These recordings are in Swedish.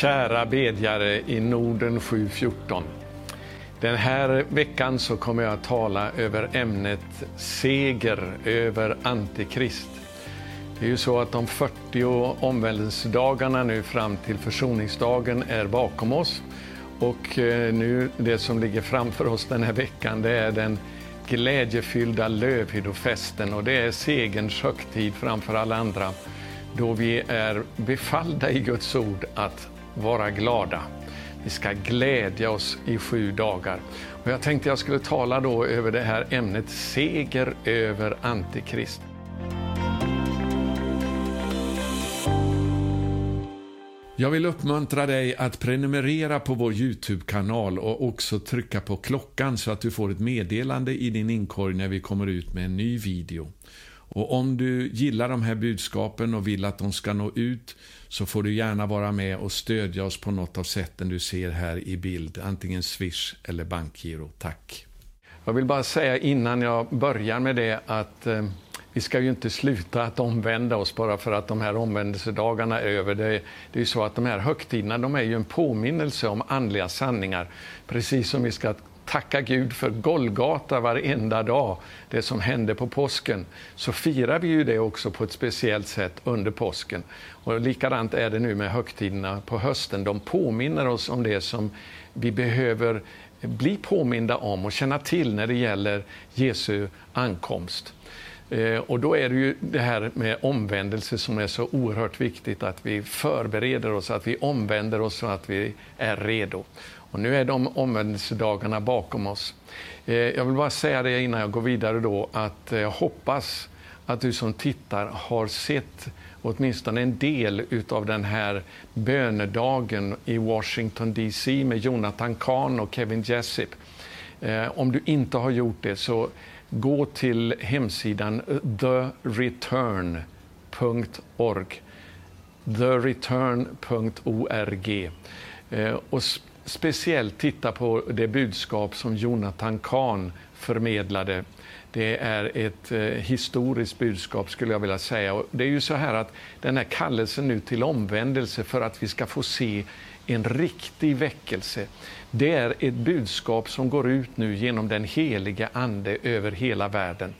Kära bedjare i Norden 714. Den här veckan så kommer jag att tala över ämnet seger över Antikrist. Det är ju så att de 40 omvändelsedagarna nu fram till försoningsdagen är bakom oss. Och eh, nu det som ligger framför oss den här veckan det är den glädjefyllda lövhydofesten och det är segerns högtid framför alla andra då vi är befallda i Guds ord att vara glada. Vi ska glädja oss i sju dagar. Och jag tänkte jag skulle tala då över det här ämnet seger över Antikrist. Jag vill uppmuntra dig att prenumerera på vår Youtube-kanal och också trycka på klockan så att du får ett meddelande i din inkorg när vi kommer ut med en ny video. Och om du gillar de här budskapen och vill att de ska nå ut så får du gärna vara med och stödja oss på något av sätten du ser här i bild, antingen Swish eller bankgiro. Tack! Jag vill bara säga innan jag börjar med det att eh, vi ska ju inte sluta att omvända oss bara för att de här omvändelsedagarna är över. Det, det är ju så att de här högtiderna de är ju en påminnelse om andliga sanningar. Precis som vi ska tacka Gud för Golgata varenda dag, det som hände på påsken, så firar vi ju det också på ett speciellt sätt under påsken. Och likadant är det nu med högtiderna på hösten. De påminner oss om det som vi behöver bli påminda om och känna till när det gäller Jesu ankomst. Eh, och då är det ju det här med omvändelse som är så oerhört viktigt, att vi förbereder oss, att vi omvänder oss så att vi är redo. Och nu är de omvändelsedagarna bakom oss. Eh, jag vill bara säga det innan jag går vidare då, att eh, jag hoppas att du som tittar har sett åtminstone en del av den här bönedagen i Washington DC med Jonathan Kahn och Kevin Jessup. Eh, om du inte har gjort det så gå till hemsidan thereturn.org thereturn.org och speciellt titta på det budskap som Jonathan Kahn förmedlade. Det är ett eh, historiskt budskap skulle jag vilja säga. Och det är ju så här att den här kallelsen nu till omvändelse för att vi ska få se en riktig väckelse. Det är ett budskap som går ut nu genom den heliga Ande över hela världen.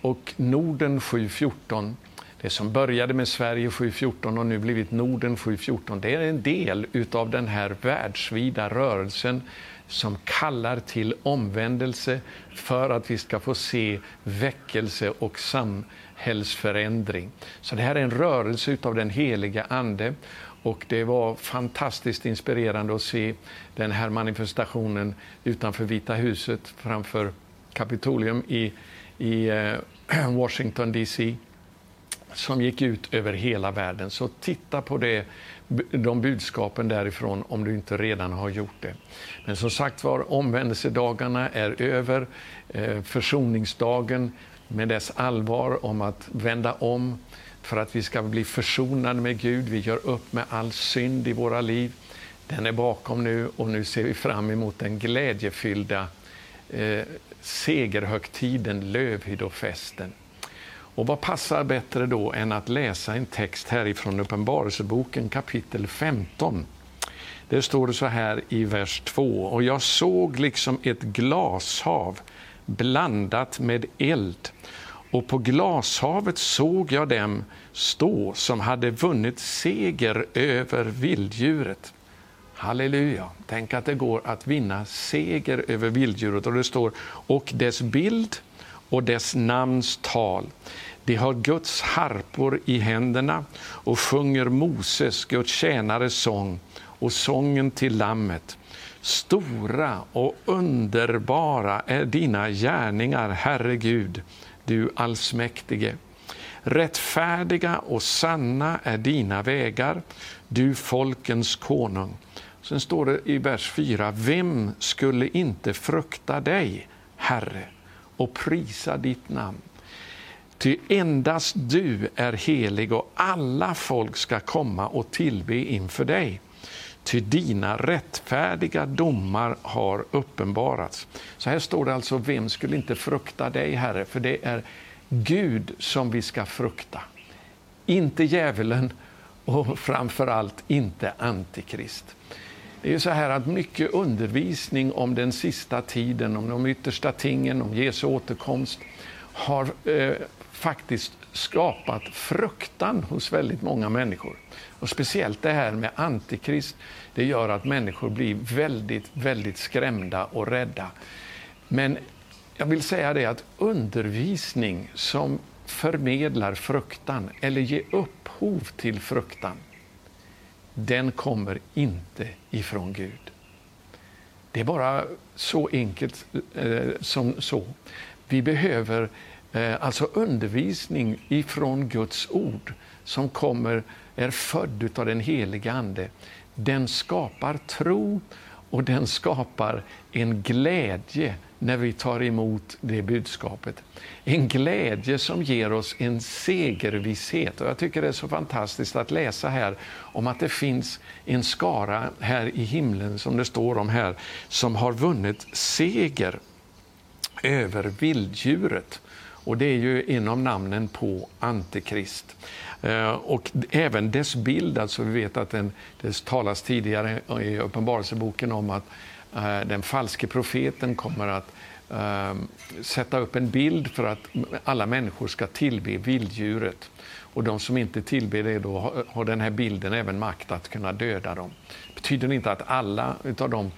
Och Norden 714 det som började med Sverige 714 och nu blivit Norden 714, det är en del utav den här världsvida rörelsen som kallar till omvändelse för att vi ska få se väckelse och samhällsförändring. Så det här är en rörelse utav den heliga Ande och det var fantastiskt inspirerande att se den här manifestationen utanför Vita huset framför Kapitolium i, i eh, Washington DC som gick ut över hela världen. Så titta på det, de budskapen därifrån om du inte redan har gjort det. Men som sagt var, omvändelsedagarna är över. Eh, försoningsdagen med dess allvar om att vända om för att vi ska bli försonade med Gud. Vi gör upp med all synd i våra liv. Den är bakom nu och nu ser vi fram emot den glädjefyllda eh, segerhögtiden, lövhydofesten. Och vad passar bättre då än att läsa en text härifrån Uppenbarelseboken kapitel 15. Det står det så här i vers 2. Och jag såg liksom ett glashav blandat med eld. Och på glashavet såg jag dem stå som hade vunnit seger över vilddjuret. Halleluja! Tänk att det går att vinna seger över vilddjuret. Och det står och dess bild och dess namns tal. De har Guds harpor i händerna och sjunger Moses, Guds tjänares sång och sången till Lammet. Stora och underbara är dina gärningar, Herre Gud, du allsmäktige. Rättfärdiga och sanna är dina vägar, du folkens konung. Sen står det i vers 4, vem skulle inte frukta dig, Herre, och prisa ditt namn? Ty endast du är helig och alla folk ska komma och tillbe inför dig. Ty dina rättfärdiga domar har uppenbarats. Så här står det alltså, vem skulle inte frukta dig, Herre? För det är Gud som vi ska frukta. Inte djävulen och framför allt inte Antikrist. Det är så här att mycket undervisning om den sista tiden, om de yttersta tingen, om Jesu återkomst har eh, faktiskt skapat fruktan hos väldigt många människor. Och Speciellt det här med antikrist, det gör att människor blir väldigt, väldigt skrämda och rädda. Men jag vill säga det att undervisning som förmedlar fruktan eller ger upphov till fruktan, den kommer inte ifrån Gud. Det är bara så enkelt eh, som så. Vi behöver Eh, alltså undervisning ifrån Guds ord som kommer, är född av den heliga Ande. Den skapar tro och den skapar en glädje när vi tar emot det budskapet. En glädje som ger oss en segervisshet. Och jag tycker det är så fantastiskt att läsa här om att det finns en skara här i himlen, som det står om här, som har vunnit seger över vilddjuret. Och det är ju en av namnen på Antikrist. Eh, och även dess bild, alltså vi vet att den, det talas tidigare i Uppenbarelseboken om att eh, den falske profeten kommer att ehm, sätta upp en bild för att alla människor ska tillbe vilddjuret. Och de som inte tillber det då har den här bilden även makt att kunna döda dem. Det betyder inte att alla av dem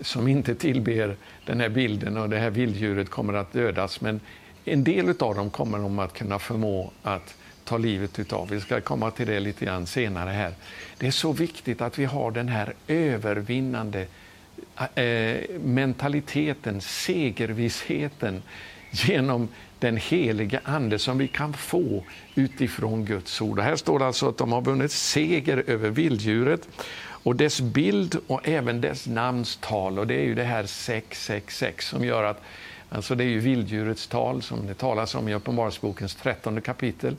som inte tillber den här bilden och det här vilddjuret kommer att dödas, men en del av dem kommer de att kunna förmå att ta livet av. Vi ska komma till det lite grann senare här. Det är så viktigt att vi har den här övervinnande eh, mentaliteten, segervissheten genom den heliga Ande som vi kan få utifrån Guds ord. Och här står det alltså att de har vunnit seger över vilddjuret och dess bild och även dess namns tal. Och det är ju det här 666 som gör att Alltså det är ju vilddjurets tal som det talas om i Uppenbarelsebokens trettonde kapitel.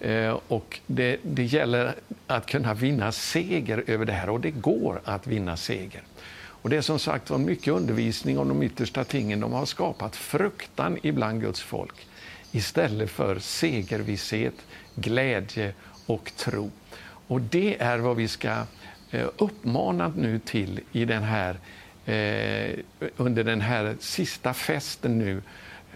Eh, och det, det gäller att kunna vinna seger över det här och det går att vinna seger. Och det är som sagt var mycket undervisning om de yttersta tingen. De har skapat fruktan ibland Guds folk istället för segervisshet, glädje och tro. Och det är vad vi ska eh, uppmana nu till i den här, eh, under den här sista festen nu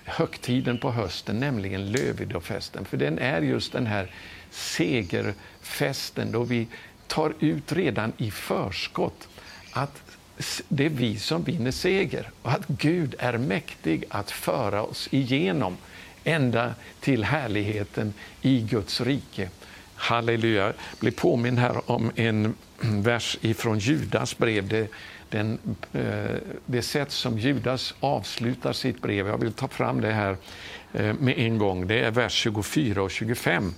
högtiden på hösten, nämligen Lövidofesten. För den är just den här segerfesten då vi tar ut redan i förskott att det är vi som vinner seger och att Gud är mäktig att föra oss igenom ända till härligheten i Guds rike. Halleluja. Jag blir påminn här om en vers ifrån Judas brev. Det, den, eh, det sätt som Judas avslutar sitt brev. Jag vill ta fram det här eh, med en gång. Det är vers 24 och 25.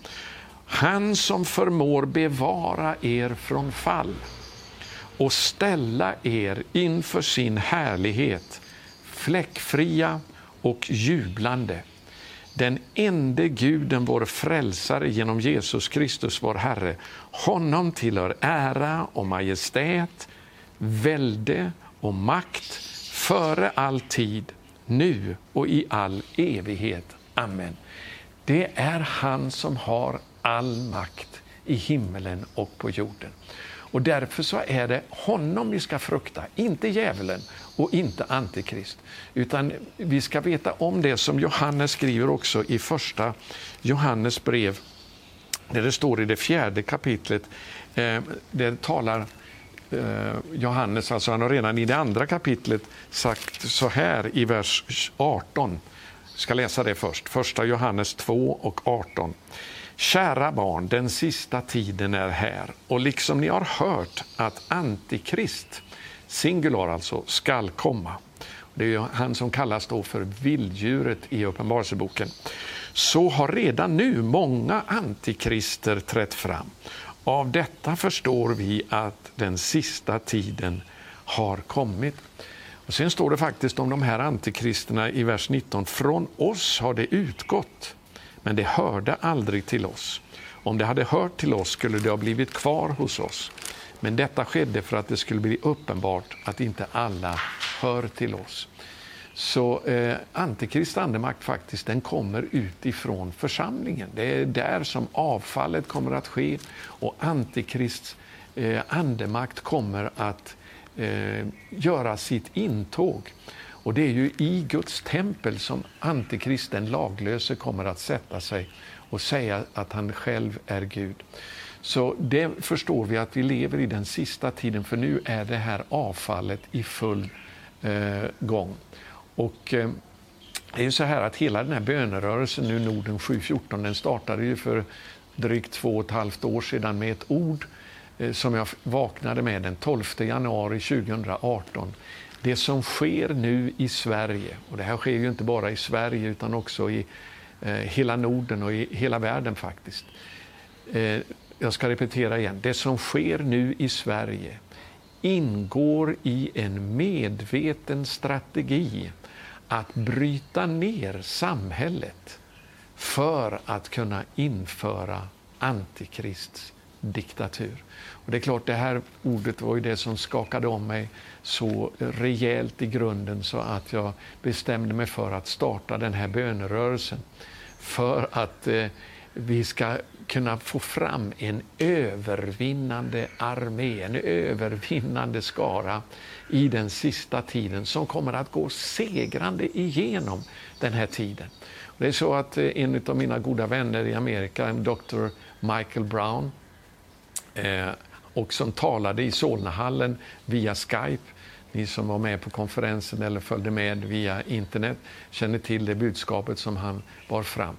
Han som förmår bevara er från fall och ställa er inför sin härlighet, fläckfria och jublande. Den ende guden, vår frälsare, genom Jesus Kristus, vår Herre. Honom tillhör ära och majestät, välde och makt före all tid, nu och i all evighet. Amen. Det är han som har all makt i himmelen och på jorden. Och Därför så är det honom vi ska frukta, inte djävulen och inte Antikrist. Utan vi ska veta om det som Johannes skriver också i första Johannes brev, där det står i det fjärde kapitlet, eh, det talar Eh, Johannes, alltså han har redan i det andra kapitlet sagt så här i vers 18. Jag ska läsa det först, första Johannes 2 och 18. Kära barn, den sista tiden är här och liksom ni har hört att Antikrist, singular alltså, skall komma. Det är han som kallas då för vilddjuret i Uppenbarelseboken. Så har redan nu många antikrister trätt fram. Av detta förstår vi att den sista tiden har kommit. Och Sen står det faktiskt om de här antikristerna i vers 19. Från oss har det utgått men det hörde aldrig till oss. Om det hade hört till oss skulle det ha blivit kvar hos oss. Men detta skedde för att det skulle bli uppenbart att inte alla hör till oss. Så eh, antikrist andemakt faktiskt, den kommer utifrån församlingen. Det är där som avfallet kommer att ske och antikrists eh, andemakt kommer att eh, göra sitt intåg. Och det är ju i Guds tempel som antikristen laglöse, kommer att sätta sig och säga att han själv är Gud. Så det förstår vi att vi lever i den sista tiden, för nu är det här avfallet i full eh, gång. Och, eh, det är ju så här att hela den här bönerörelsen nu, Norden 714, den startade ju för drygt två och ett halvt år sedan med ett ord eh, som jag vaknade med den 12 januari 2018. Det som sker nu i Sverige, och det här sker ju inte bara i Sverige utan också i eh, hela Norden och i hela världen faktiskt. Eh, jag ska repetera igen. Det som sker nu i Sverige ingår i en medveten strategi att bryta ner samhället för att kunna införa antikrists diktatur. Och det är klart, det här ordet var ju det som skakade om mig så rejält i grunden så att jag bestämde mig för att starta den här bönerörelsen för att eh, vi ska kunna få fram en övervinnande armé, en övervinnande skara i den sista tiden som kommer att gå segrande igenom den här tiden. Det är så att eh, en av mina goda vänner i Amerika, en Dr. Michael Brown, eh, och som talade i Solnahallen via Skype, ni som var med på konferensen eller följde med via internet känner till det budskapet som han bar fram.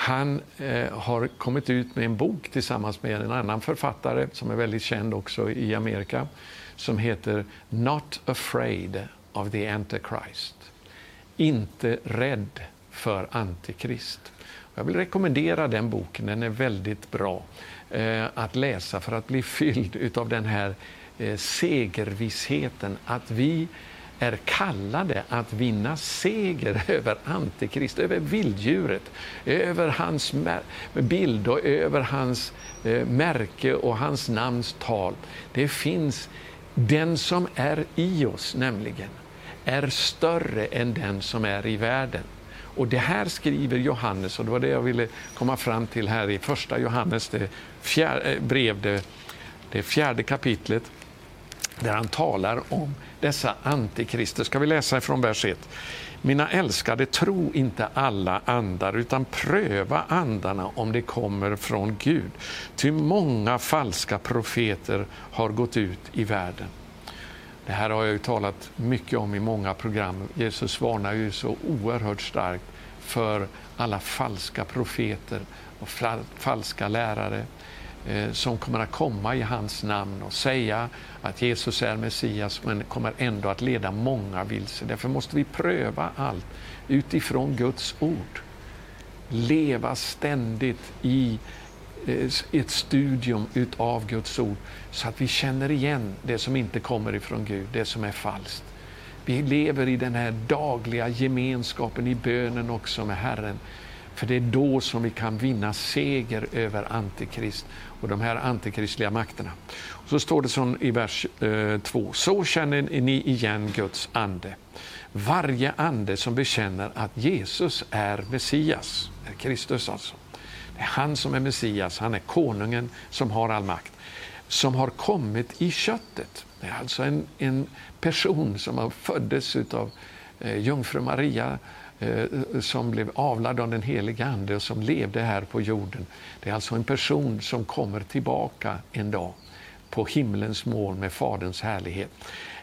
Han eh, har kommit ut med en bok tillsammans med en annan författare som är väldigt känd också i Amerika som heter Not afraid of the Antichrist. Inte rädd för Antikrist. Jag vill rekommendera den boken, den är väldigt bra eh, att läsa för att bli fylld av den här eh, segervissheten att vi är kallade att vinna seger över Antikrist, över vilddjuret, över hans bild och över hans eh, märke och hans namns tal. Det finns den som är i oss, nämligen, är större än den som är i världen. Och det här skriver Johannes, och det var det jag ville komma fram till här i första Johannes det fjärde, eh, brev, det, det fjärde kapitlet, där han talar om dessa antikrister. Ska vi läsa från vers 1? Mina älskade, tro inte alla andar, utan pröva andarna om de kommer från Gud. Ty många falska profeter har gått ut i världen. Det här har jag ju talat mycket om i många program. Jesus varnar ju så oerhört starkt för alla falska profeter och falska lärare Eh, som kommer att komma i hans namn och säga att Jesus är Messias men kommer ändå att leda många vilse. Därför måste vi pröva allt utifrån Guds ord. Leva ständigt i eh, ett studium utav Guds ord så att vi känner igen det som inte kommer ifrån Gud, det som är falskt. Vi lever i den här dagliga gemenskapen i bönen också med Herren. För det är då som vi kan vinna seger över Antikrist och de här antikristliga makterna. Och så står det som i vers 2. Eh, så känner ni igen Guds ande. Varje ande som bekänner att Jesus är Messias, är Kristus alltså. Det är han som är Messias, han är konungen som har all makt. Som har kommit i köttet. Det är alltså en, en person som har föddes av eh, jungfru Maria Eh, som blev avlad av den helige Ande och som levde här på jorden. Det är alltså en person som kommer tillbaka en dag på himlens moln med Faderns härlighet.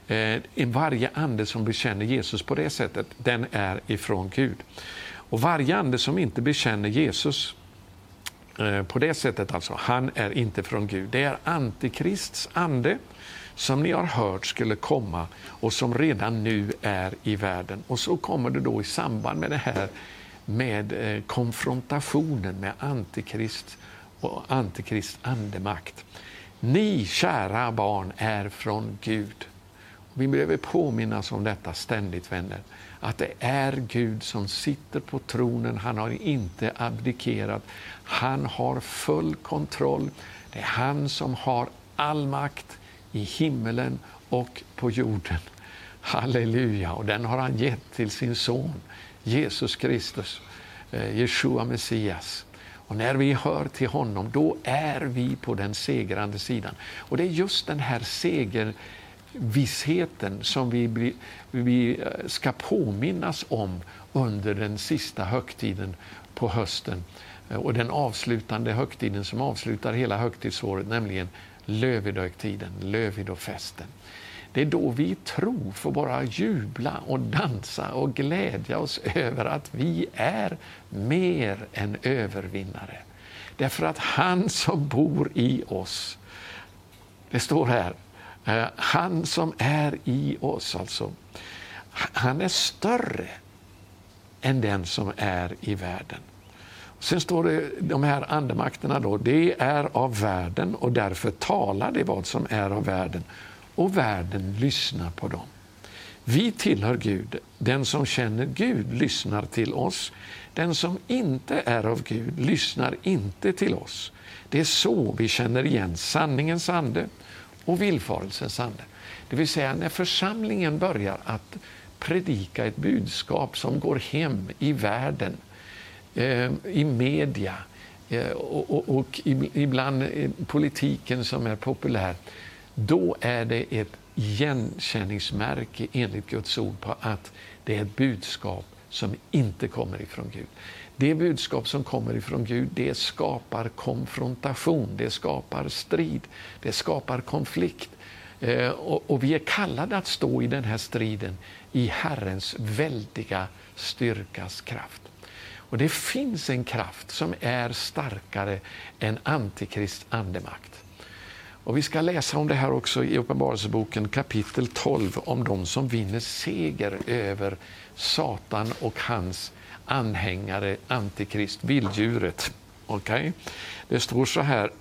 Eh, varje ande som bekänner Jesus på det sättet, den är ifrån Gud. Och varje ande som inte bekänner Jesus eh, på det sättet, alltså, han är inte från Gud. Det är Antikrists ande som ni har hört skulle komma och som redan nu är i världen. Och så kommer det då i samband med det här med eh, konfrontationen med Antikrist och Antikrist andemakt. Ni, kära barn, är från Gud. Vi behöver påminnas om detta ständigt, vänner. Att det är Gud som sitter på tronen. Han har inte abdikerat. Han har full kontroll. Det är han som har all makt i himmelen och på jorden. Halleluja! Och den har han gett till sin son Jesus Kristus, eh, Jeshua Messias. Och när vi hör till honom, då är vi på den segrande sidan. Och det är just den här segervissheten som vi, vi eh, ska påminnas om under den sista högtiden på hösten eh, och den avslutande högtiden som avslutar hela högtidsåret, nämligen lövidhögtiden, lövidofesten. Det är då vi i tro får bara jubla och dansa och glädja oss över att vi är mer än övervinnare. Därför att han som bor i oss, det står här, eh, han som är i oss alltså, han är större än den som är i världen. Sen står det de här andemakterna då, det är av världen och därför talar det vad som är av världen och världen lyssnar på dem. Vi tillhör Gud. Den som känner Gud lyssnar till oss. Den som inte är av Gud lyssnar inte till oss. Det är så vi känner igen sanningens ande och villfarelsens ande. Det vill säga när församlingen börjar att predika ett budskap som går hem i världen, Eh, i media eh, och, och, och ibland politiken som är populär då är det ett igenkänningsmärke enligt Guds ord på att det är ett budskap som inte kommer ifrån Gud. Det budskap som kommer ifrån Gud det skapar konfrontation, det skapar strid, det skapar konflikt. Eh, och, vi är kallade att stå i den här striden i Herrens väldiga styrkas kraft. Och det finns en kraft som är starkare än Antikrist andemakt. Och vi ska läsa om det här också i Uppenbarelseboken kapitel 12 om de som vinner seger över Satan och hans anhängare, Antikrist, vilddjuret. Okay? Det står så här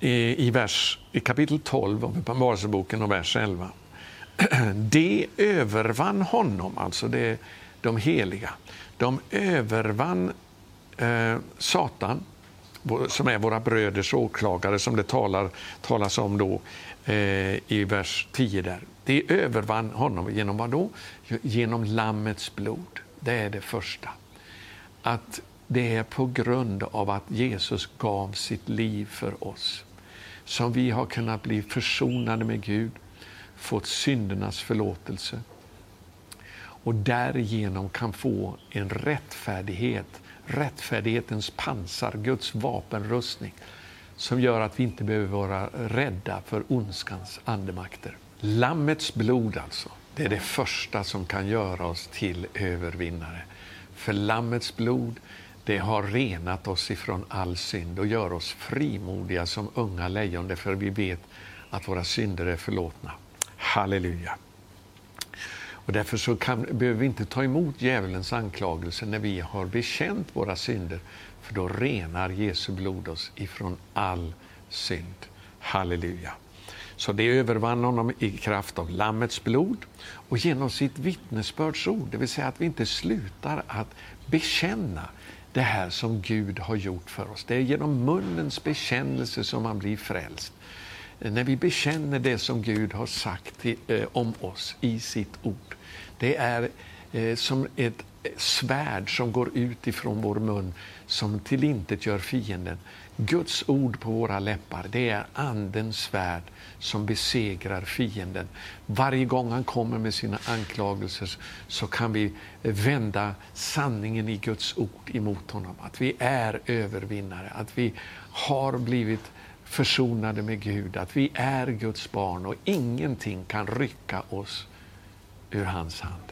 i, vers, i kapitel 12 av Uppenbarelseboken och vers 11. De övervann honom, alltså det, de heliga. De övervann eh, Satan som är våra bröders åklagare som det talar, talas om då eh, i vers 10 där. De övervann honom genom vad då? Genom Lammets blod. Det är det första. Att det är på grund av att Jesus gav sitt liv för oss som vi har kunnat bli försonade med Gud, fått syndernas förlåtelse och därigenom kan få en rättfärdighet rättfärdighetens pansar, Guds vapenrustning som gör att vi inte behöver vara rädda för ondskans andemakter. Lammets blod alltså, det är det första som kan göra oss till övervinnare. För Lammets blod det har renat oss ifrån all synd och gör oss frimodiga som unga lejon därför vi vet att våra synder är förlåtna. Halleluja! Och därför så kan, behöver vi inte ta emot djävulens anklagelse när vi har bekänt våra synder. För då renar Jesu blod oss ifrån all synd. Halleluja. Så det övervann honom i kraft av Lammets blod och genom sitt vittnesbördsord. Det vill säga att vi inte slutar att bekänna det här som Gud har gjort för oss. Det är genom munnens bekännelse som man blir frälst när vi bekänner det som Gud har sagt till, eh, om oss i sitt ord. Det är eh, som ett eh, svärd som går ut ifrån vår mun som tillintetgör fienden. Guds ord på våra läppar, det är Andens svärd som besegrar fienden. Varje gång han kommer med sina anklagelser så kan vi vända sanningen i Guds ord emot honom. Att vi är övervinnare, att vi har blivit försonade med Gud, att vi är Guds barn och ingenting kan rycka oss ur hans hand.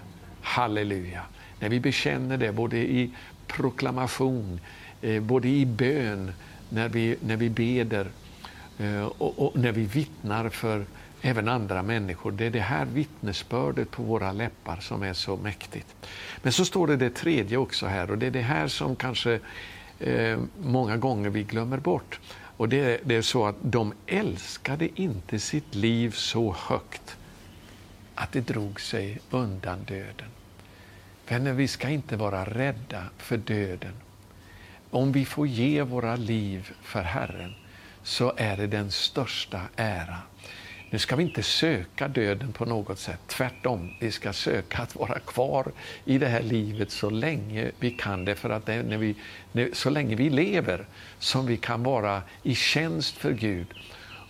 Halleluja! När vi bekänner det både i proklamation, eh, både i bön, när vi, när vi beder eh, och, och när vi vittnar för även andra människor. Det är det här vittnesbördet på våra läppar som är så mäktigt. Men så står det det tredje också här och det är det här som kanske eh, många gånger vi glömmer bort. Och det, det är så att de älskade inte sitt liv så högt att det drog sig undan döden. Vänner, vi ska inte vara rädda för döden. Om vi får ge våra liv för Herren så är det den största ära. Nu ska vi inte söka döden på något sätt. Tvärtom, vi ska söka att vara kvar i det här livet så länge vi kan det. För att det när vi, så länge vi lever som vi kan vara i tjänst för Gud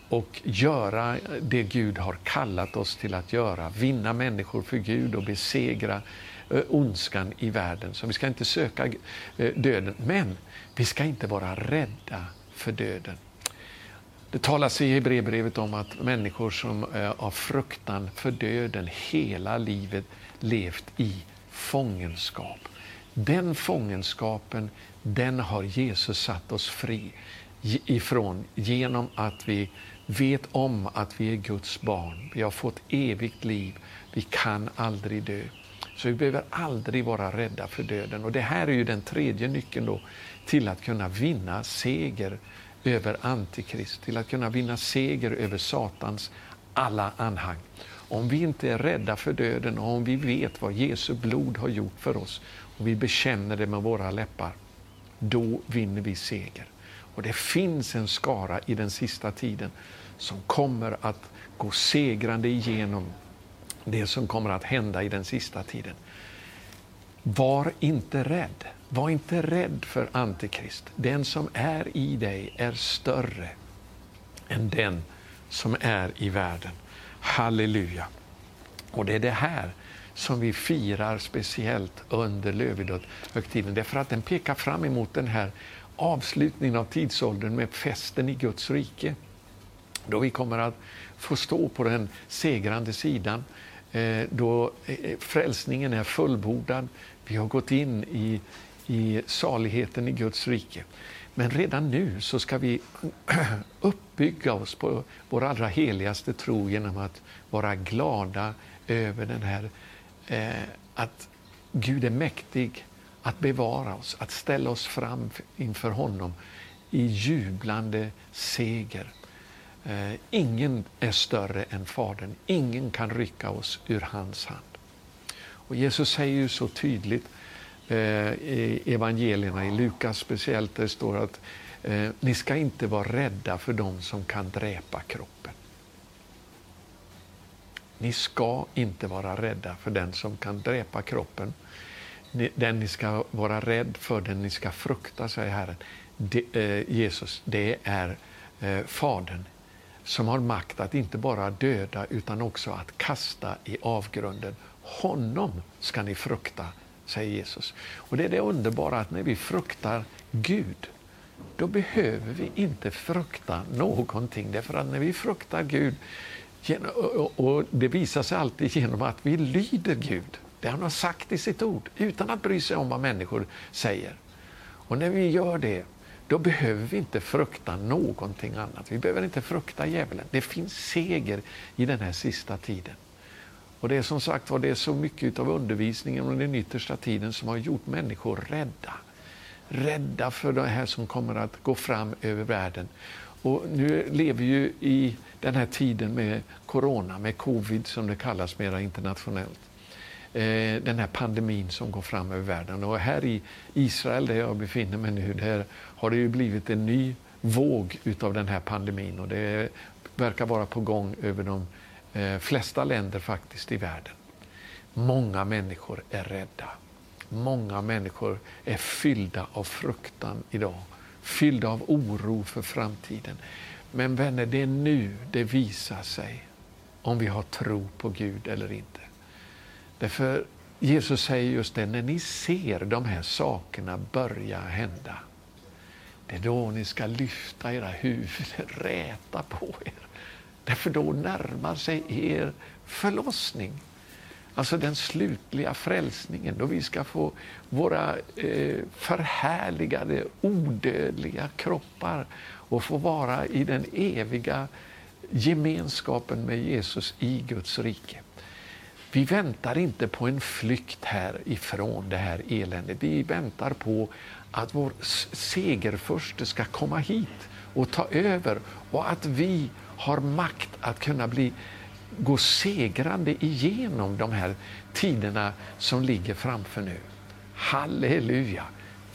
och göra det Gud har kallat oss till att göra. Vinna människor för Gud och besegra eh, ondskan i världen. Så vi ska inte söka eh, döden, men vi ska inte vara rädda för döden. Det talas i Hebreerbrevet om att människor som eh, av fruktan för döden hela livet levt i fångenskap. Den fångenskapen, den har Jesus satt oss fri ifrån genom att vi vet om att vi är Guds barn. Vi har fått evigt liv. Vi kan aldrig dö. Så vi behöver aldrig vara rädda för döden. Och Det här är ju den tredje nyckeln då, till att kunna vinna seger över Antikrist, till att kunna vinna seger över Satans alla anhang. Om vi inte är rädda för döden och om vi vet vad Jesu blod har gjort för oss och vi bekänner det med våra läppar, då vinner vi seger. Och det finns en skara i den sista tiden som kommer att gå segrande igenom det som kommer att hända i den sista tiden. Var inte rädd. Var inte rädd för Antikrist. Den som är i dig är större än den som är i världen. Halleluja! Och det är det här som vi firar speciellt under Lövedöd-högtiden. Därför att den pekar fram emot den här avslutningen av tidsåldern med festen i Guds rike. Då vi kommer att få stå på den segrande sidan. Eh, då eh, frälsningen är fullbordad. Vi har gått in i, i saligheten i Guds rike. Men redan nu så ska vi uppbygga oss på vår allra heligaste tro genom att vara glada över den här, eh, att Gud är mäktig att bevara oss, att ställa oss fram inför honom i jublande seger. Eh, ingen är större än Fadern. Ingen kan rycka oss ur hans hand. Och Jesus säger ju så tydligt Eh, evangelierna, i Lukas speciellt, där det står att eh, ni ska inte vara rädda för dem som kan dräpa kroppen. Ni ska inte vara rädda för den som kan dräpa kroppen den ni ska vara rädd för, den ni ska frukta, säger Herren, det, eh, Jesus, det är eh, Fadern som har makt att inte bara döda utan också att kasta i avgrunden. Honom ska ni frukta, säger Jesus. Och Det är det underbara att när vi fruktar Gud, då behöver vi inte frukta någonting. Därför att när vi fruktar Gud, och det visar sig alltid genom att vi lyder Gud, det han har sagt i sitt ord, utan att bry sig om vad människor säger. Och när vi gör det, då behöver vi inte frukta någonting annat. Vi behöver inte frukta djävulen. Det finns seger i den här sista tiden. Och det är som sagt var, det är så mycket av undervisningen under den yttersta tiden som har gjort människor rädda. Rädda för det här som kommer att gå fram över världen. Och nu lever vi ju i den här tiden med corona, med covid som det kallas mera internationellt. Eh, den här pandemin som går fram över världen. Och här i Israel, där jag befinner mig nu, där har det ju blivit en ny våg utav den här pandemin och det verkar vara på gång över de Eh, flesta länder faktiskt i världen. Många människor är rädda. Många människor är fyllda av fruktan idag, fyllda av oro för framtiden. Men vänner, det är nu det visar sig om vi har tro på Gud eller inte. Därför Jesus säger just det, när ni ser de här sakerna börja hända, det är då ni ska lyfta era huvuden, räta på er. Därför då närmar sig er förlossning. Alltså den slutliga frälsningen, då vi ska få våra eh, förhärligade, odödliga kroppar och få vara i den eviga gemenskapen med Jesus i Guds rike. Vi väntar inte på en flykt härifrån det här eländet. Vi väntar på att vår segerförste ska komma hit och ta över och att vi har makt att kunna bli, gå segrande igenom de här tiderna som ligger framför nu. Halleluja!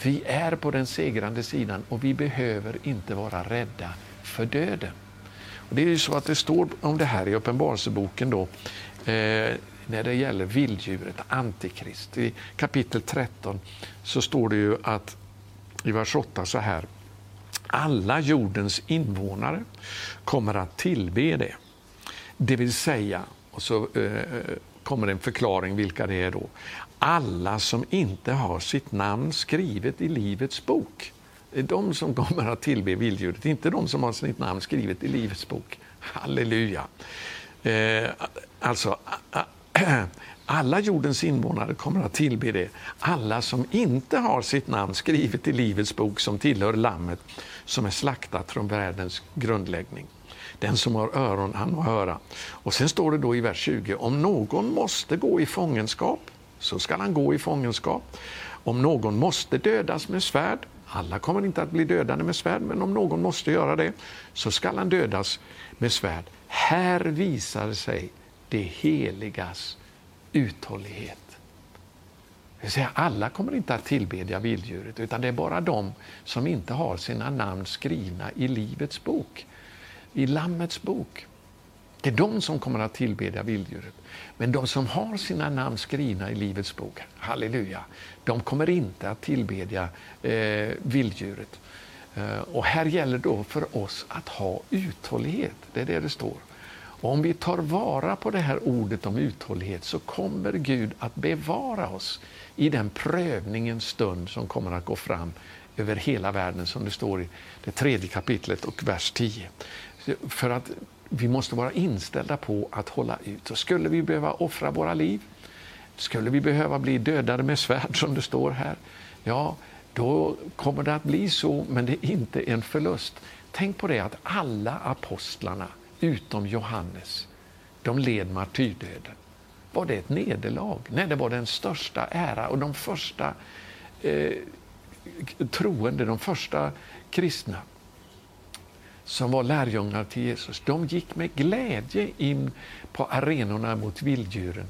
Vi är på den segrande sidan och vi behöver inte vara rädda för döden. Och det är ju så att det står om det här i Uppenbarelseboken då, eh, när det gäller vilddjuret, Antikrist. I kapitel 13 så står det ju att i vers 8 så här. Alla jordens invånare kommer att tillbe det. Det vill säga, och så eh, kommer en förklaring vilka det är då. Alla som inte har sitt namn skrivet i Livets bok. Det är de som kommer att tillbe vilddjuret, inte de som har sitt namn skrivet i Livets bok. Halleluja! Eh, alltså, alla jordens invånare kommer att tillbe det. Alla som inte har sitt namn skrivet i Livets bok som tillhör Lammet som är slaktat från världens grundläggning. Den som har öron, han må höra. Och sen står det då i vers 20, om någon måste gå i fångenskap, så skall han gå i fångenskap. Om någon måste dödas med svärd, alla kommer inte att bli dödade med svärd, men om någon måste göra det, så skall han dödas med svärd. Här visar sig det heligas uthållighet. Det vill säga, alla kommer inte att tillbedja vilddjuret, utan det är bara de som inte har sina namn skrivna i Livets bok, i Lammets bok. Det är de som kommer att tillbedja vilddjuret. Men de som har sina namn skrivna i Livets bok, halleluja, de kommer inte att tillbedja eh, vilddjuret. Eh, och här gäller då för oss att ha uthållighet, det är det det står. Och om vi tar vara på det här ordet om uthållighet så kommer Gud att bevara oss i den prövningens stund som kommer att gå fram över hela världen som det står i det tredje kapitlet och vers 10. För att vi måste vara inställda på att hålla ut. Och skulle vi behöva offra våra liv, skulle vi behöva bli dödade med svärd som det står här, ja, då kommer det att bli så, men det är inte en förlust. Tänk på det att alla apostlarna utom Johannes, de led martyrdöden. Var det ett nederlag? Nej, det var den största ära och de första eh, troende, de första kristna som var lärjungar till Jesus, de gick med glädje in på arenorna mot vilddjuren.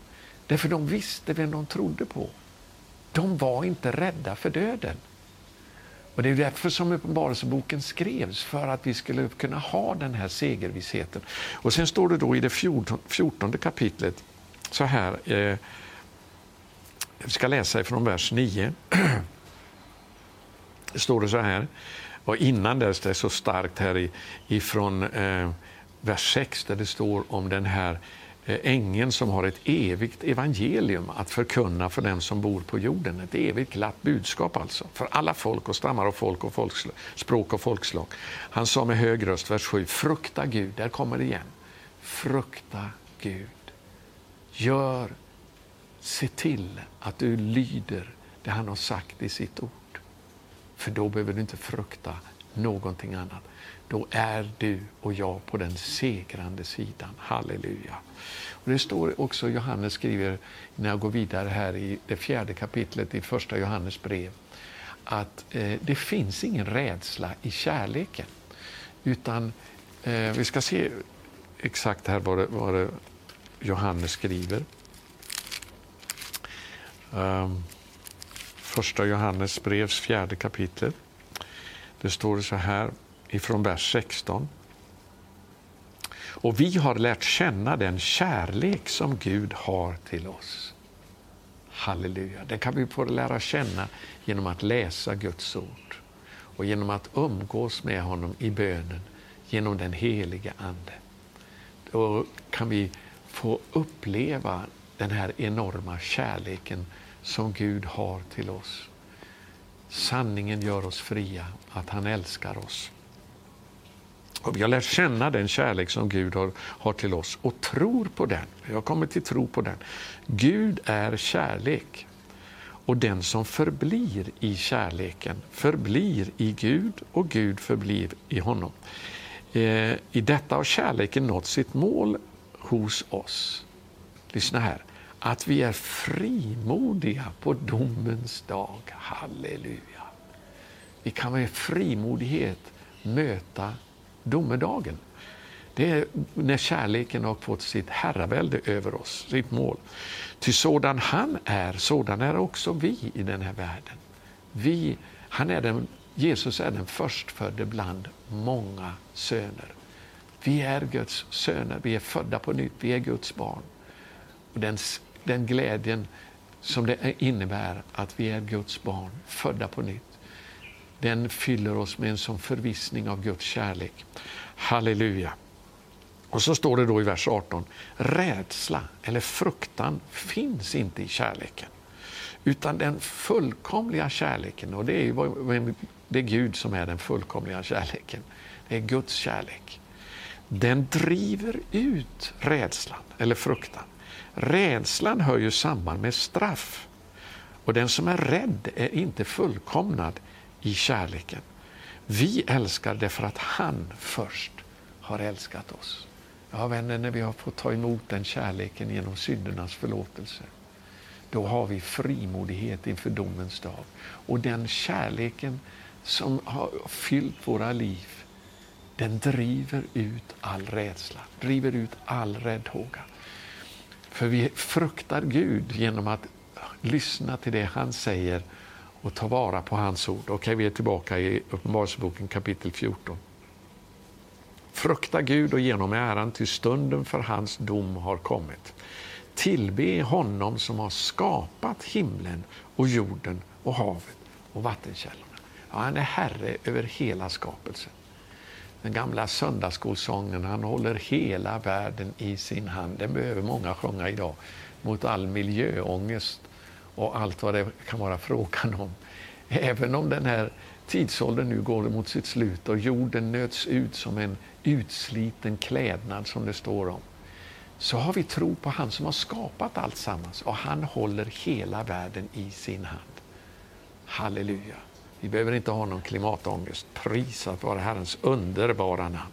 Därför de visste vem de trodde på. De var inte rädda för döden. Och Det är därför som Uppenbarelseboken skrevs, för att vi skulle kunna ha den här segervissheten. Och Sen står det då i det fjortonde kapitlet så här, eh, jag ska läsa ifrån vers 9. Det står det så här, och innan dess, det är så starkt här ifrån eh, vers 6 där det står om den här Eh, Eh, ängeln som har ett evigt evangelium att förkunna för den som bor på jorden. Ett evigt glatt budskap alltså, för alla folk och stammar och folk och folkslag, språk och folkslag. Han sa med hög röst, vers 7, frukta Gud, där kommer det igen. Frukta Gud. Gör, se till att du lyder det han har sagt i sitt ord. För då behöver du inte frukta någonting annat. Då är du och jag på den segrande sidan. Halleluja. Och det står också, Johannes skriver, när jag går vidare här i det fjärde kapitlet i första Johannes brev, att eh, det finns ingen rädsla i kärleken. Utan, eh, vi ska se exakt här vad det, vad det Johannes skriver. Um, första Johannes brevs fjärde kapitel. Det står så här ifrån vers 16. Och vi har lärt känna den kärlek som Gud har till oss. Halleluja. Den kan vi få lära känna genom att läsa Guds ord och genom att umgås med honom i bönen genom den helige Ande. Då kan vi få uppleva den här enorma kärleken som Gud har till oss. Sanningen gör oss fria, att han älskar oss. Och vi har lärt känna den kärlek som Gud har, har till oss och tror på den. Vi har kommit till tro på den. Gud är kärlek. Och den som förblir i kärleken förblir i Gud och Gud förblir i honom. Eh, I detta har kärleken nått sitt mål hos oss. Lyssna här. Att vi är frimodiga på domens dag. Halleluja. Vi kan med frimodighet möta domedagen. Det är när kärleken har fått sitt herravälde över oss, sitt mål. Ty sådan han är, sådan är också vi i den här världen. Vi, han är den, Jesus är den förstfödde bland många söner. Vi är Guds söner, vi är födda på nytt, vi är Guds barn. Och den, den glädjen som det innebär att vi är Guds barn, födda på nytt, den fyller oss med en sån förvissning av Guds kärlek. Halleluja! Och så står det då i vers 18, rädsla eller fruktan finns inte i kärleken. Utan den fullkomliga kärleken, och det är, ju, det är Gud som är den fullkomliga kärleken. Det är Guds kärlek. Den driver ut rädslan eller fruktan. Rädslan hör ju samman med straff. Och den som är rädd är inte fullkomnad i kärleken. Vi älskar därför att han först har älskat oss. Ja, vänner, när vi har fått ta emot den kärleken genom syndernas förlåtelse, då har vi frimodighet inför domens dag. Och den kärleken som har fyllt våra liv, den driver ut all rädsla, driver ut all räddhåga. För vi fruktar Gud genom att lyssna till det han säger och ta vara på hans ord. Okej, vi är tillbaka i Uppenbarelseboken kapitel 14. Frukta Gud och ge honom äran, till stunden för hans dom har kommit. Tillbe honom som har skapat himlen och jorden och havet och vattenkällorna. Ja, han är herre över hela skapelsen. Den gamla söndagsskolsången, han håller hela världen i sin hand. Den behöver många sjunga idag mot all miljöångest och allt vad det kan vara frågan om. Även om den här tidsåldern nu går mot sitt slut och jorden nöts ut som en utsliten klädnad som det står om, så har vi tro på han som har skapat allt sammans och han håller hela världen i sin hand. Halleluja! Vi behöver inte ha någon klimatångest. Prisat vare Herrens underbara namn.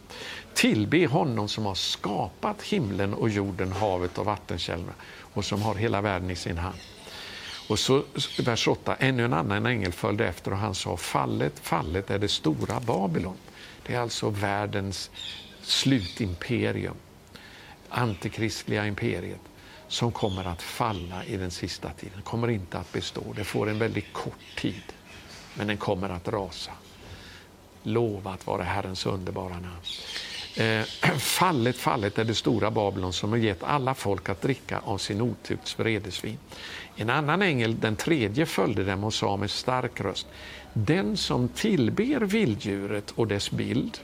Tillbe honom som har skapat himlen och jorden, havet och vattenkällorna och som har hela världen i sin hand. Och så vers 8, ännu en annan ängel följde efter och han sa fallet, fallet är det stora Babylon. Det är alltså världens slutimperium, antikristliga imperiet som kommer att falla i den sista tiden, kommer inte att bestå. Det får en väldigt kort tid, men den kommer att rasa. Lovat vare Herrens underbara namn. Eh, fallet, fallet är det stora Babylon som har gett alla folk att dricka av sin otukts vredesvin. En annan ängel, den tredje, följde dem och sa med stark röst Den som tillber vilddjuret och dess bild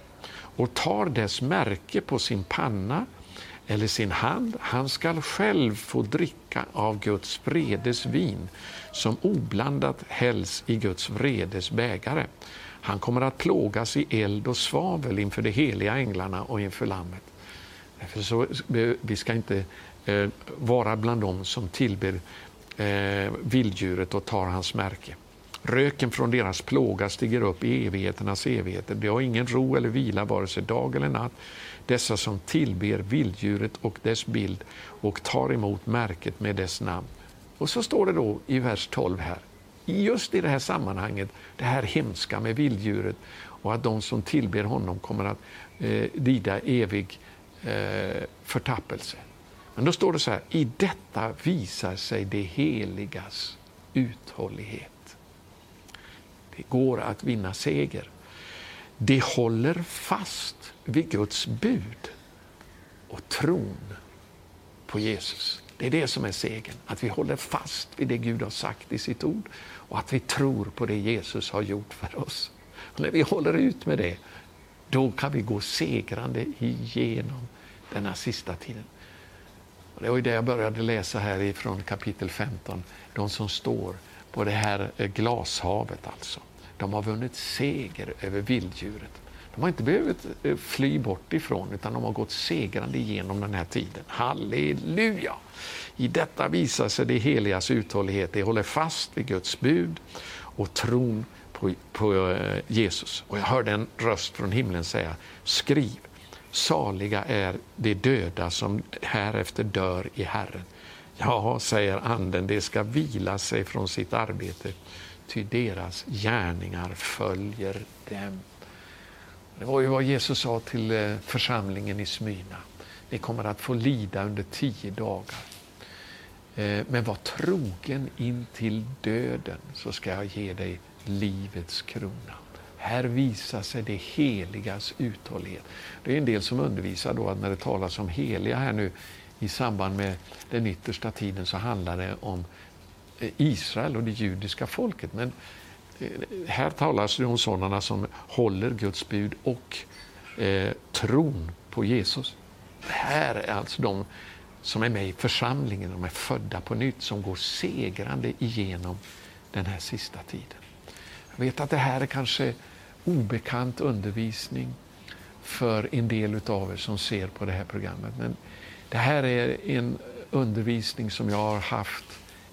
och tar dess märke på sin panna eller sin hand, han skall själv få dricka av Guds vredes vin som oblandat hälls i Guds vredes bägare. Han kommer att plågas i eld och svavel inför de heliga änglarna och inför Lammet. Därför så, eh, vi ska inte eh, vara bland dem som tillber eh, vilddjuret och tar hans märke. Röken från deras plåga stiger upp i evigheternas evigheter. De har ingen ro eller vila vare sig dag eller natt. Dessa som tillber vilddjuret och dess bild och tar emot märket med dess namn. Och så står det då i vers 12 här, just i det här sammanhanget, det här hemska med vilddjuret och att de som tillber honom kommer att eh, lida evig eh, förtappelse. Men då står det så här, i detta visar sig det heligas uthållighet. Det går att vinna seger. Det håller fast vid Guds bud och tron på Jesus. Det är det som är segern, att vi håller fast vid det Gud har sagt i sitt ord och att vi tror på det Jesus har gjort för oss. Och när vi håller ut med det, då kan vi gå segrande igenom denna sista tiden. Det var ju det jag började läsa här ifrån kapitel 15. De som står på det här glashavet alltså. De har vunnit seger över vilddjuret. De har inte behövt eh, fly bort ifrån utan de har gått segrande igenom den här tiden. Halleluja! I detta visar sig det heligas uthållighet. Det håller fast vid Guds bud och tron på, på eh, Jesus. Och jag hörde en röst från himlen säga, skriv Saliga är de döda som härefter dör i Herren. Ja, säger Anden, det ska vila sig från sitt arbete, ty deras gärningar följer dem. Det var ju vad Jesus sa till eh, församlingen i Smyrna. Ni kommer att få lida under tio dagar. Eh, men var trogen in till döden så ska jag ge dig livets krona. Här visar sig det heligas uthållighet. Det är en del som undervisar då att när det talas om heliga här nu i samband med den yttersta tiden så handlar det om eh, Israel och det judiska folket. Men här talas det om sådana som håller Guds bud och eh, tron på Jesus. Det här är alltså de som är med i församlingen, de är födda på nytt, som går segrande igenom den här sista tiden. Jag vet att det här är kanske obekant undervisning för en del av er som ser på det här programmet. Men det här är en undervisning som jag har haft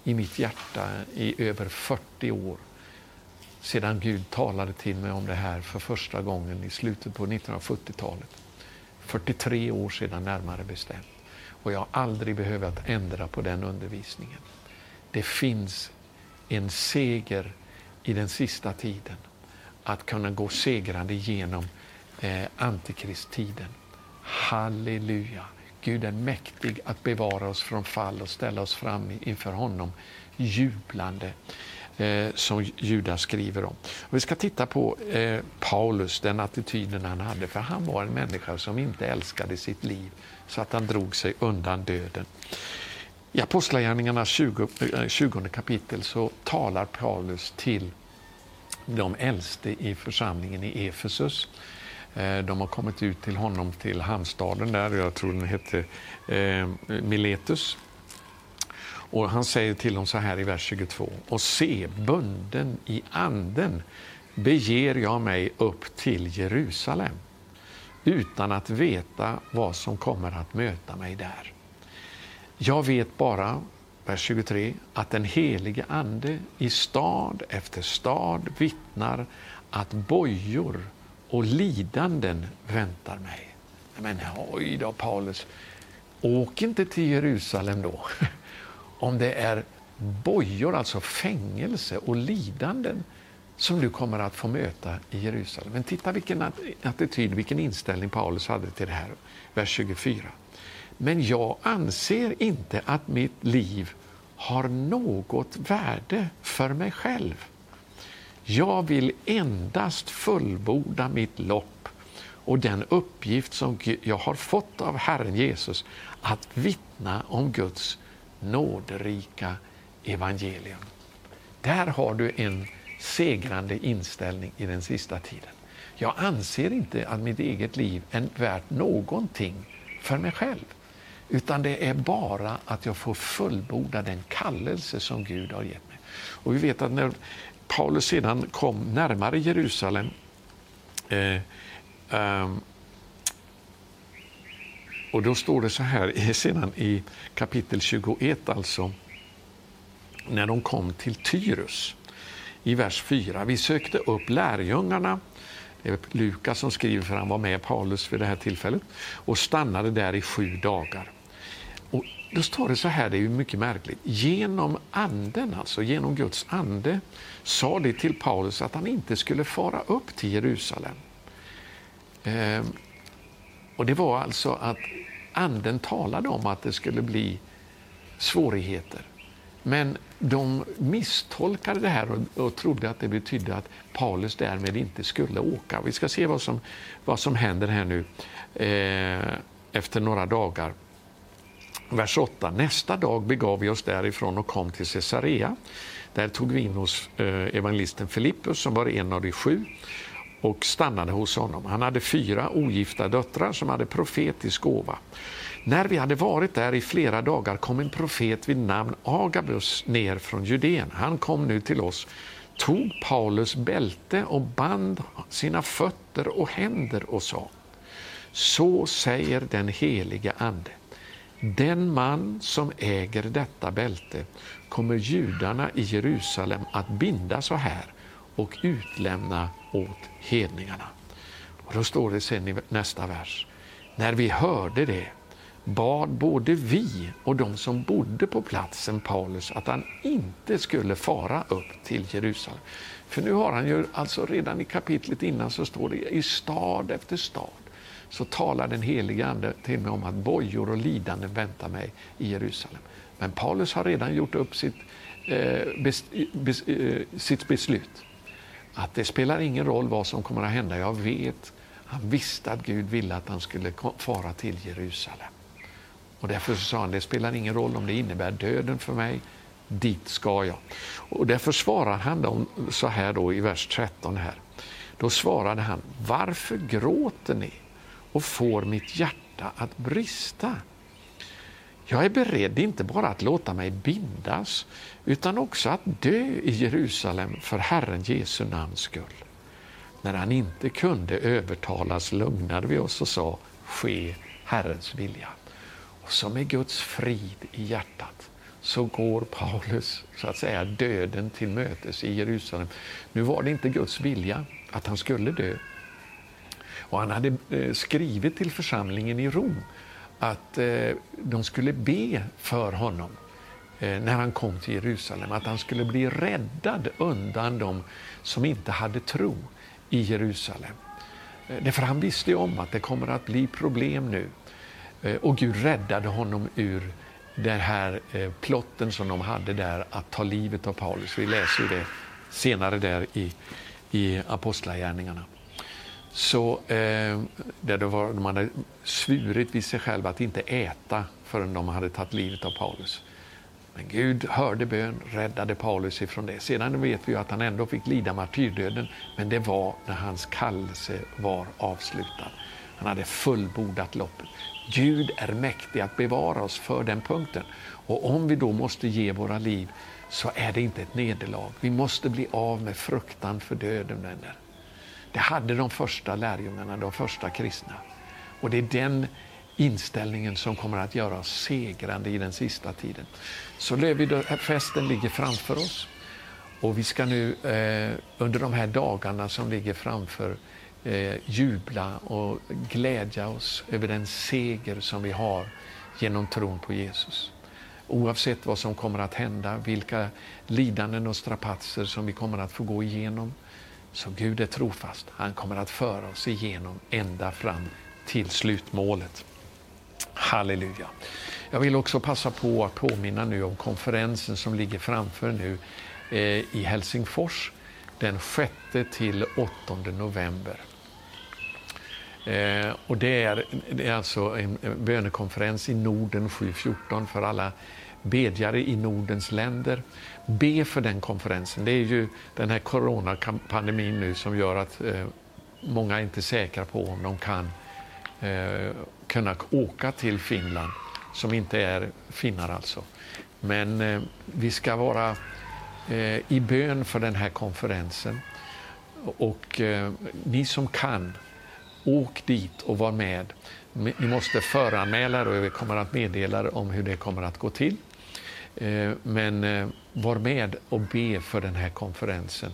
i mitt hjärta i över 40 år sedan Gud talade till mig om det här för första gången i slutet på 1970-talet. 43 år sedan närmare bestämt. Och jag har aldrig behövt ändra på den undervisningen. Det finns en seger i den sista tiden. Att kunna gå segrande genom eh, antikristtiden. Halleluja! Gud är mäktig att bevara oss från fall och ställa oss fram inför honom jublande eh, som Judas skriver om. Och vi ska titta på eh, Paulus, den attityden han hade, för han var en människa som inte älskade sitt liv så att han drog sig undan döden. I Apostlagärningarnas 20, 20 eh, kapitel så talar Paulus till de äldste i församlingen i Efesus. Eh, de har kommit ut till honom till hamnstaden där, jag tror den hette eh, Miletus. Och han säger till dem så här i vers 22. Och se, bunden i anden beger jag mig upp till Jerusalem utan att veta vad som kommer att möta mig där. Jag vet bara, vers 23, att den helige Ande i stad efter stad vittnar att bojor och lidanden väntar mig. Men oj då Paulus, åk inte till Jerusalem då. Om det är bojor, alltså fängelse och lidanden som du kommer att få möta i Jerusalem. Men titta vilken attityd, vilken inställning Paulus hade till det här. Vers 24. Men jag anser inte att mitt liv har något värde för mig själv. Jag vill endast fullborda mitt lopp och den uppgift som jag har fått av Herren Jesus att vittna om Guds nåderika evangelium. Där har du en segrande inställning i den sista tiden. Jag anser inte att mitt eget liv är värt någonting för mig själv. Utan det är bara att jag får fullborda den kallelse som Gud har gett mig. Och vi vet att när Paulus sedan kom närmare Jerusalem eh, um, och då står det så här sedan i kapitel 21, alltså när de kom till Tyrus i vers 4. Vi sökte upp lärjungarna, det är Lukas som skriver för han var med Paulus vid det här tillfället, och stannade där i sju dagar. Och då står det så här, det är ju mycket märkligt. Genom anden, alltså genom Guds ande, sa det till Paulus att han inte skulle fara upp till Jerusalem. Ehm, och det var alltså att anden talade om att det skulle bli svårigheter. Men de misstolkade det här och, och trodde att det betydde att Paulus därmed inte skulle åka. Vi ska se vad som, vad som händer här nu eh, efter några dagar. Vers 8. Nästa dag begav vi oss därifrån och kom till Caesarea. Där tog vi in hos eh, evangelisten Filippus som var en av de sju och stannade hos honom. Han hade fyra ogifta döttrar som hade profetisk gåva. När vi hade varit där i flera dagar kom en profet vid namn Agabus ner från Judeen. Han kom nu till oss, tog Paulus bälte och band sina fötter och händer och sa Så säger den helige Ande. Den man som äger detta bälte kommer judarna i Jerusalem att binda så här och utlämna åt hedningarna. Och Då står det sen i nästa vers. När vi hörde det bad både vi och de som bodde på platsen Paulus att han inte skulle fara upp till Jerusalem. För nu har han ju, alltså redan i kapitlet innan så står det i stad efter stad så talar den helige Ande till mig om att bojor och lidanden väntar mig i Jerusalem. Men Paulus har redan gjort upp sitt, eh, bes, bes, eh, sitt beslut att det spelar ingen roll vad som kommer att hända. Jag vet, han visste att Gud ville att han skulle fara till Jerusalem. Och därför sa han, det spelar ingen roll om det innebär döden för mig, dit ska jag. Och därför svarar han dem så här då i vers 13 här. Då svarade han, varför gråter ni och får mitt hjärta att brista? Jag är beredd inte bara att låta mig bindas utan också att dö i Jerusalem för Herren Jesu namns skull. När han inte kunde övertalas lugnade vi oss och sa, ske Herrens vilja. Och så med Guds frid i hjärtat så går Paulus så att säga döden till mötes i Jerusalem. Nu var det inte Guds vilja att han skulle dö. Och han hade eh, skrivit till församlingen i Rom att eh, de skulle be för honom eh, när han kom till Jerusalem, att han skulle bli räddad undan dem som inte hade tro i Jerusalem. Eh, därför han visste om att det kommer att bli problem nu. Eh, och Gud räddade honom ur den här eh, plotten som de hade där att ta livet av Paulus. Vi läser det senare där i, i Apostlagärningarna så, eh, där det var, de hade svurit vid sig själva att inte äta förrän de hade tagit livet av Paulus. Men Gud hörde bön, räddade Paulus ifrån det. Sedan vet vi att han ändå fick lida martyrdöden, men det var när hans kallelse var avslutad. Han hade fullbordat loppet. Gud är mäktig att bevara oss för den punkten. Och om vi då måste ge våra liv så är det inte ett nederlag. Vi måste bli av med fruktan för döden, vänner. Det hade de första lärjungarna, de första kristna. Och det är den inställningen som kommer att göra oss segrande i den sista tiden. Så Lövidöfesten ligger framför oss. Och vi ska nu eh, under de här dagarna som ligger framför eh, jubla och glädja oss över den seger som vi har genom tron på Jesus. Oavsett vad som kommer att hända, vilka lidanden och strapatser som vi kommer att få gå igenom, så Gud är trofast. Han kommer att föra oss igenom ända fram till slutmålet. Halleluja. Jag vill också passa på att påminna nu om konferensen som ligger framför nu eh, i Helsingfors den 6 till 8 november. Eh, och det, är, det är alltså en bönekonferens i Norden 714 för alla bedjare i Nordens länder. Be för den konferensen. Det är ju den här coronapandemin nu som gör att eh, många är inte säkra på om de kan eh, kunna åka till Finland, som inte är finnar alltså. Men eh, vi ska vara eh, i bön för den här konferensen. Och eh, ni som kan, åk dit och var med. Ni måste föranmäla er och vi kommer att meddela er om hur det kommer att gå till. Eh, men eh, var med och be för den här konferensen.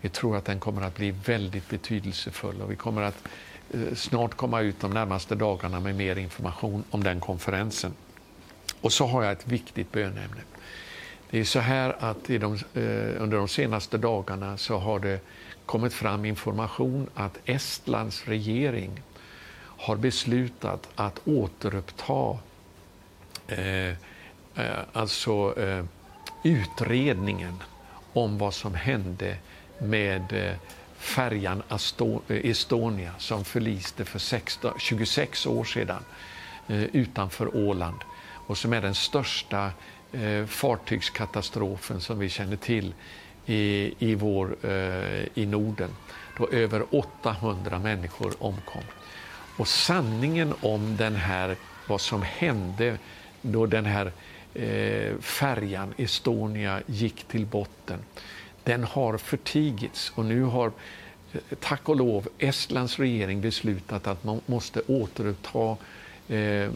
Vi tror att den kommer att bli väldigt betydelsefull och vi kommer att eh, snart komma ut de närmaste dagarna med mer information om den konferensen. Och så har jag ett viktigt bönämne. Det är så här att de, under de senaste dagarna så har det kommit fram information att Estlands regering har beslutat att återuppta Eh, Eh, alltså eh, utredningen om vad som hände med eh, färjan eh, Estonia som förliste för 16, 26 år sedan eh, utanför Åland och som är den största fartygskatastrofen som vi känner till i, i, vår, i Norden, då över 800 människor omkom. Och sanningen om den här, vad som hände då den här Eh, färjan Estonia gick till botten. Den har förtigits och nu har eh, tack och lov Estlands regering beslutat att man måste återuppta eh,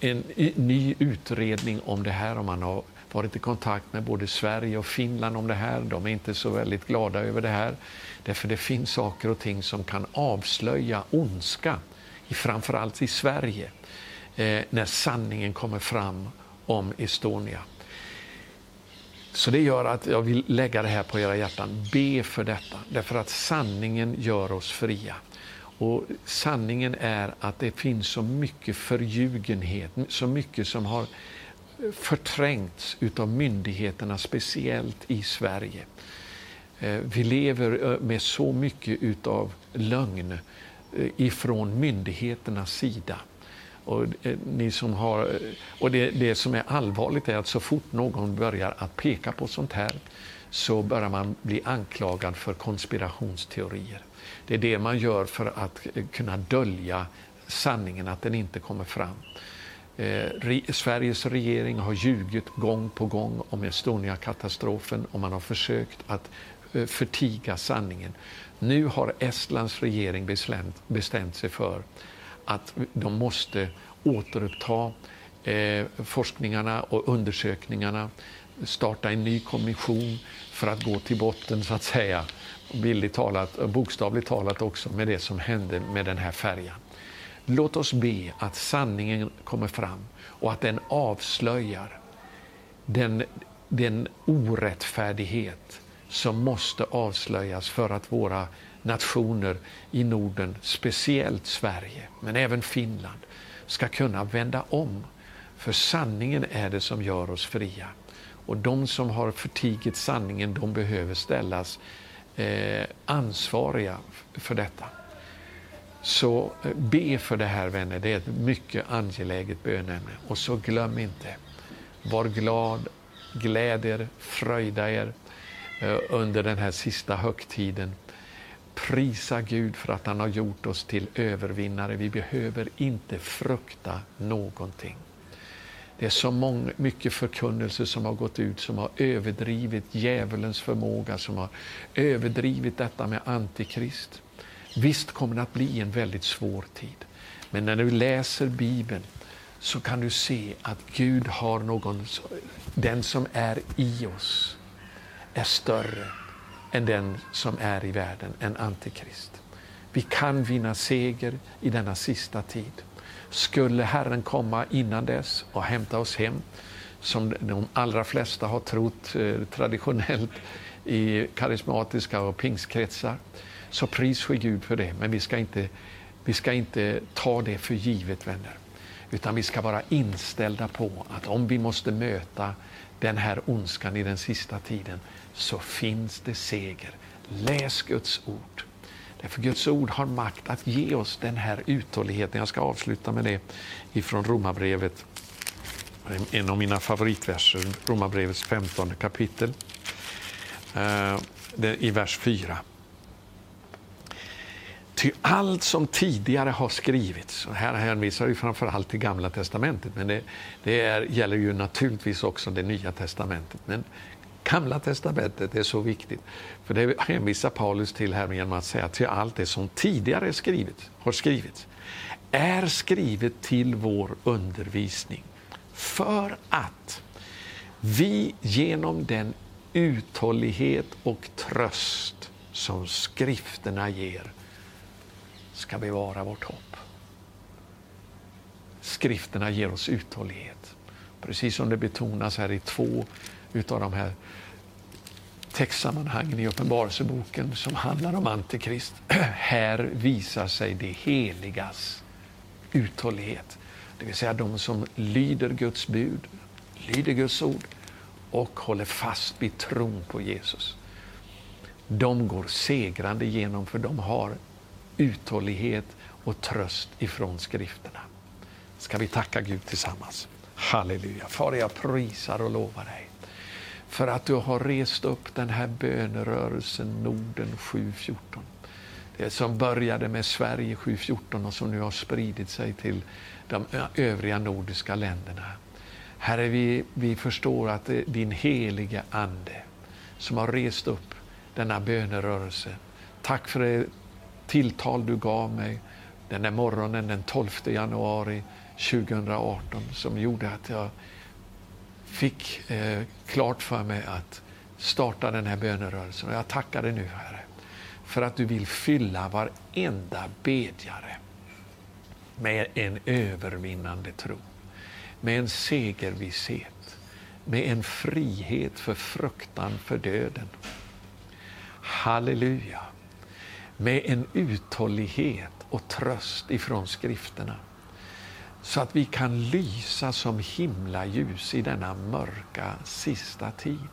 en ny utredning om det här. Om man har varit i kontakt med både Sverige och Finland om det här. De är inte så väldigt glada över det här. Därför det finns saker och ting som kan avslöja ondska, framförallt i Sverige, eh, när sanningen kommer fram om Estonia. Så det gör att jag vill lägga det här på era hjärtan. Be för detta, därför att sanningen gör oss fria. Och Sanningen är att det finns så mycket förljugenhet, så mycket som har förträngts utav myndigheterna, speciellt i Sverige. Eh, vi lever eh, med så mycket utav lögn eh, ifrån myndigheternas sida. Och, eh, ni som har, eh, och det, det som är allvarligt är att så fort någon börjar att peka på sånt här så börjar man bli anklagad för konspirationsteorier. Det är det man gör för att eh, kunna dölja sanningen, att den inte kommer fram. Eh, Sveriges regering har ljugit gång på gång om Estonia-katastrofen och man har försökt att eh, förtiga sanningen. Nu har Estlands regering bestämt, bestämt sig för att de måste återuppta eh, forskningarna och undersökningarna, starta en ny kommission för att gå till botten, så att säga, bildligt talat, bokstavligt talat också, med det som hände med den här färjan. Låt oss be att sanningen kommer fram och att den avslöjar den, den orättfärdighet som måste avslöjas för att våra nationer i Norden, speciellt Sverige, men även Finland, ska kunna vända om. För sanningen är det som gör oss fria. Och de som har förtigit sanningen, de behöver ställas eh, ansvariga för detta. Så eh, be för det här vänner, det är ett mycket angeläget bönämne. Och så glöm inte, var glad, gläd er, fröjda er eh, under den här sista högtiden. Prisa Gud för att han har gjort oss till övervinnare. Vi behöver inte frukta någonting. Det är så många, mycket förkunnelse som har gått ut som har överdrivit djävulens förmåga, som har överdrivit detta med antikrist. Visst kommer det att bli en väldigt svår tid. Men när du läser Bibeln så kan du se att Gud har någon, den som är i oss är större än den som är i världen, en antikrist. Vi kan vinna seger i denna sista tid. Skulle Herren komma innan dess och hämta oss hem, som de allra flesta har trott eh, traditionellt i karismatiska och pingstkretsar, så pris för Gud för det. Men vi ska, inte, vi ska inte ta det för givet, vänner. Utan vi ska vara inställda på att om vi måste möta den här ondskan i den sista tiden, så finns det seger. Läs Guds ord. Därför Guds ord har makt att ge oss den här uthålligheten. Jag ska avsluta med det ifrån Romarbrevet, en av mina favoritverser, Romarbrevets 15 kapitel, eh, i vers 4. Ty allt som tidigare har skrivits, och här hänvisar vi framförallt till Gamla Testamentet, men det, det är, gäller ju naturligtvis också det Nya Testamentet. Men Gamla testamentet är så viktigt. För det hänvisar Paulus till här genom att säga till allt det som tidigare skrivit, har skrivits är skrivet till vår undervisning. För att vi genom den uthållighet och tröst som skrifterna ger ska bevara vårt hopp. Skrifterna ger oss uthållighet. Precis som det betonas här i två utav de här textsammanhangen i Uppenbarelseboken som handlar om Antikrist. Här visar sig det heligas uthållighet. Det vill säga de som lyder Guds bud, lyder Guds ord och håller fast vid tron på Jesus. De går segrande igenom för de har uthållighet och tröst ifrån skrifterna. Ska vi tacka Gud tillsammans? Halleluja. Far, jag prisar och lovar dig för att du har rest upp den här bönerörelsen Norden 714. Det som började med Sverige 714 och som nu har spridit sig till de övriga nordiska länderna. Herre, vi, vi förstår att det är din helige Ande som har rest upp denna bönerörelse. Tack för det tilltal du gav mig den där morgonen den 12 januari 2018 som gjorde att jag fick eh, klart för mig att starta den här bönerörelsen. Och jag tackar dig nu, Herre, för att du vill fylla varenda bedjare med en övervinnande tro, med en segervisshet, med en frihet för fruktan för döden. Halleluja! Med en uthållighet och tröst ifrån skrifterna så att vi kan lysa som himlaljus i denna mörka sista tid.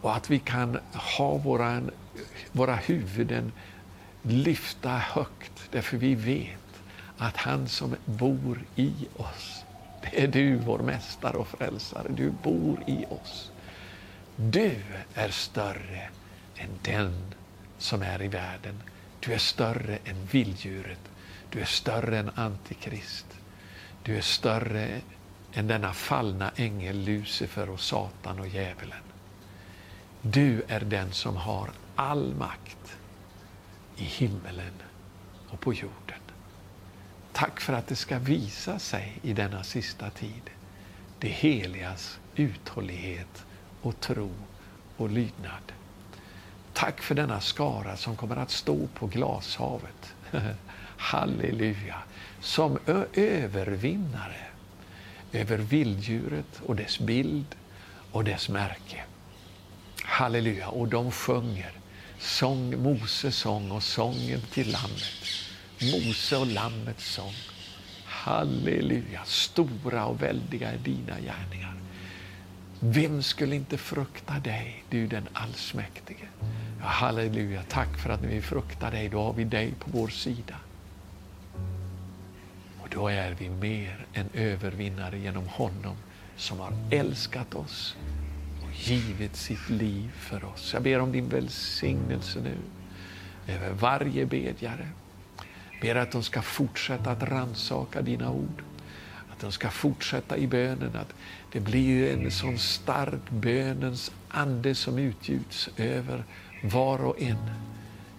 och att vi kan ha våra, våra huvuden lyfta högt därför vi vet att han som bor i oss, det är du vår mästare och frälsare. Du bor i oss. Du är större än den som är i världen. Du är större än vilddjuret. Du är större än Antikrist. Du är större än denna fallna ängel Lucifer och Satan och djävulen. Du är den som har all makt i himmelen och på jorden. Tack för att det ska visa sig i denna sista tid, det heligas uthållighet och tro och lydnad. Tack för denna skara som kommer att stå på glashavet. Halleluja! Som övervinnare över vilddjuret och dess bild och dess märke. Halleluja! Och de sjunger sång, Moses sång och sången till Lammet. Mose och Lammets sång. Halleluja! Stora och väldiga är dina gärningar. Vem skulle inte frukta dig, du den allsmäktige? Ja, halleluja, tack för att när vi fruktar dig, då har vi dig på vår sida. Och då är vi mer än övervinnare genom honom som har älskat oss och givit sitt liv för oss. Jag ber om din välsignelse nu över varje bedjare. Ber att de ska fortsätta att ransaka dina ord. Att de ska fortsätta i bönen. Att det blir en sån stark bönens ande som utgjuts över var och en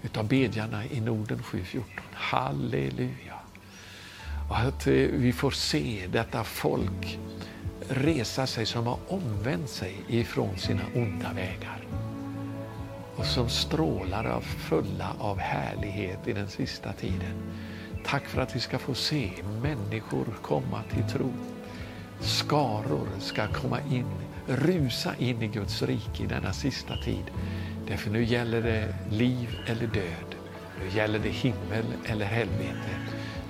utav bedjarna i Norden 714. Halleluja! Och att eh, vi får se detta folk resa sig som har omvänt sig ifrån sina onda vägar och som strålar av fulla av härlighet i den sista tiden. Tack för att vi ska få se människor komma till tro. Skaror ska komma in, rusa in i Guds rike i denna sista tid. Därför nu gäller det liv eller död. Nu gäller det himmel eller helvete.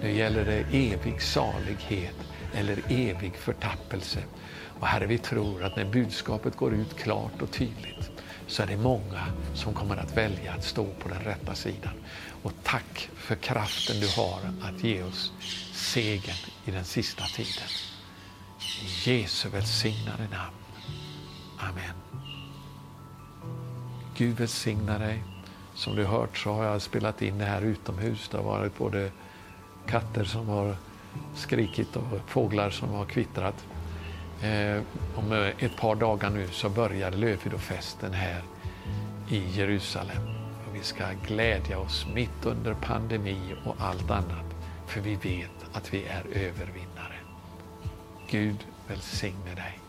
Nu gäller det evig salighet eller evig förtappelse. Och Herre, vi tror att när budskapet går ut klart och tydligt så är det många som kommer att välja att stå på den rätta sidan. Och tack för kraften du har att ge oss segern i den sista tiden. I Jesu välsignade namn. Amen. Gud välsigna dig. Som du hört så har jag spelat in det här utomhus. Det har varit både katter som har skrikit och fåglar som har kvittrat. Eh, om eh, ett par dagar nu så börjar Lövhydofesten här i Jerusalem. Och vi ska glädja oss mitt under pandemi och allt annat. För vi vet att vi är övervinnare. Gud välsigne dig.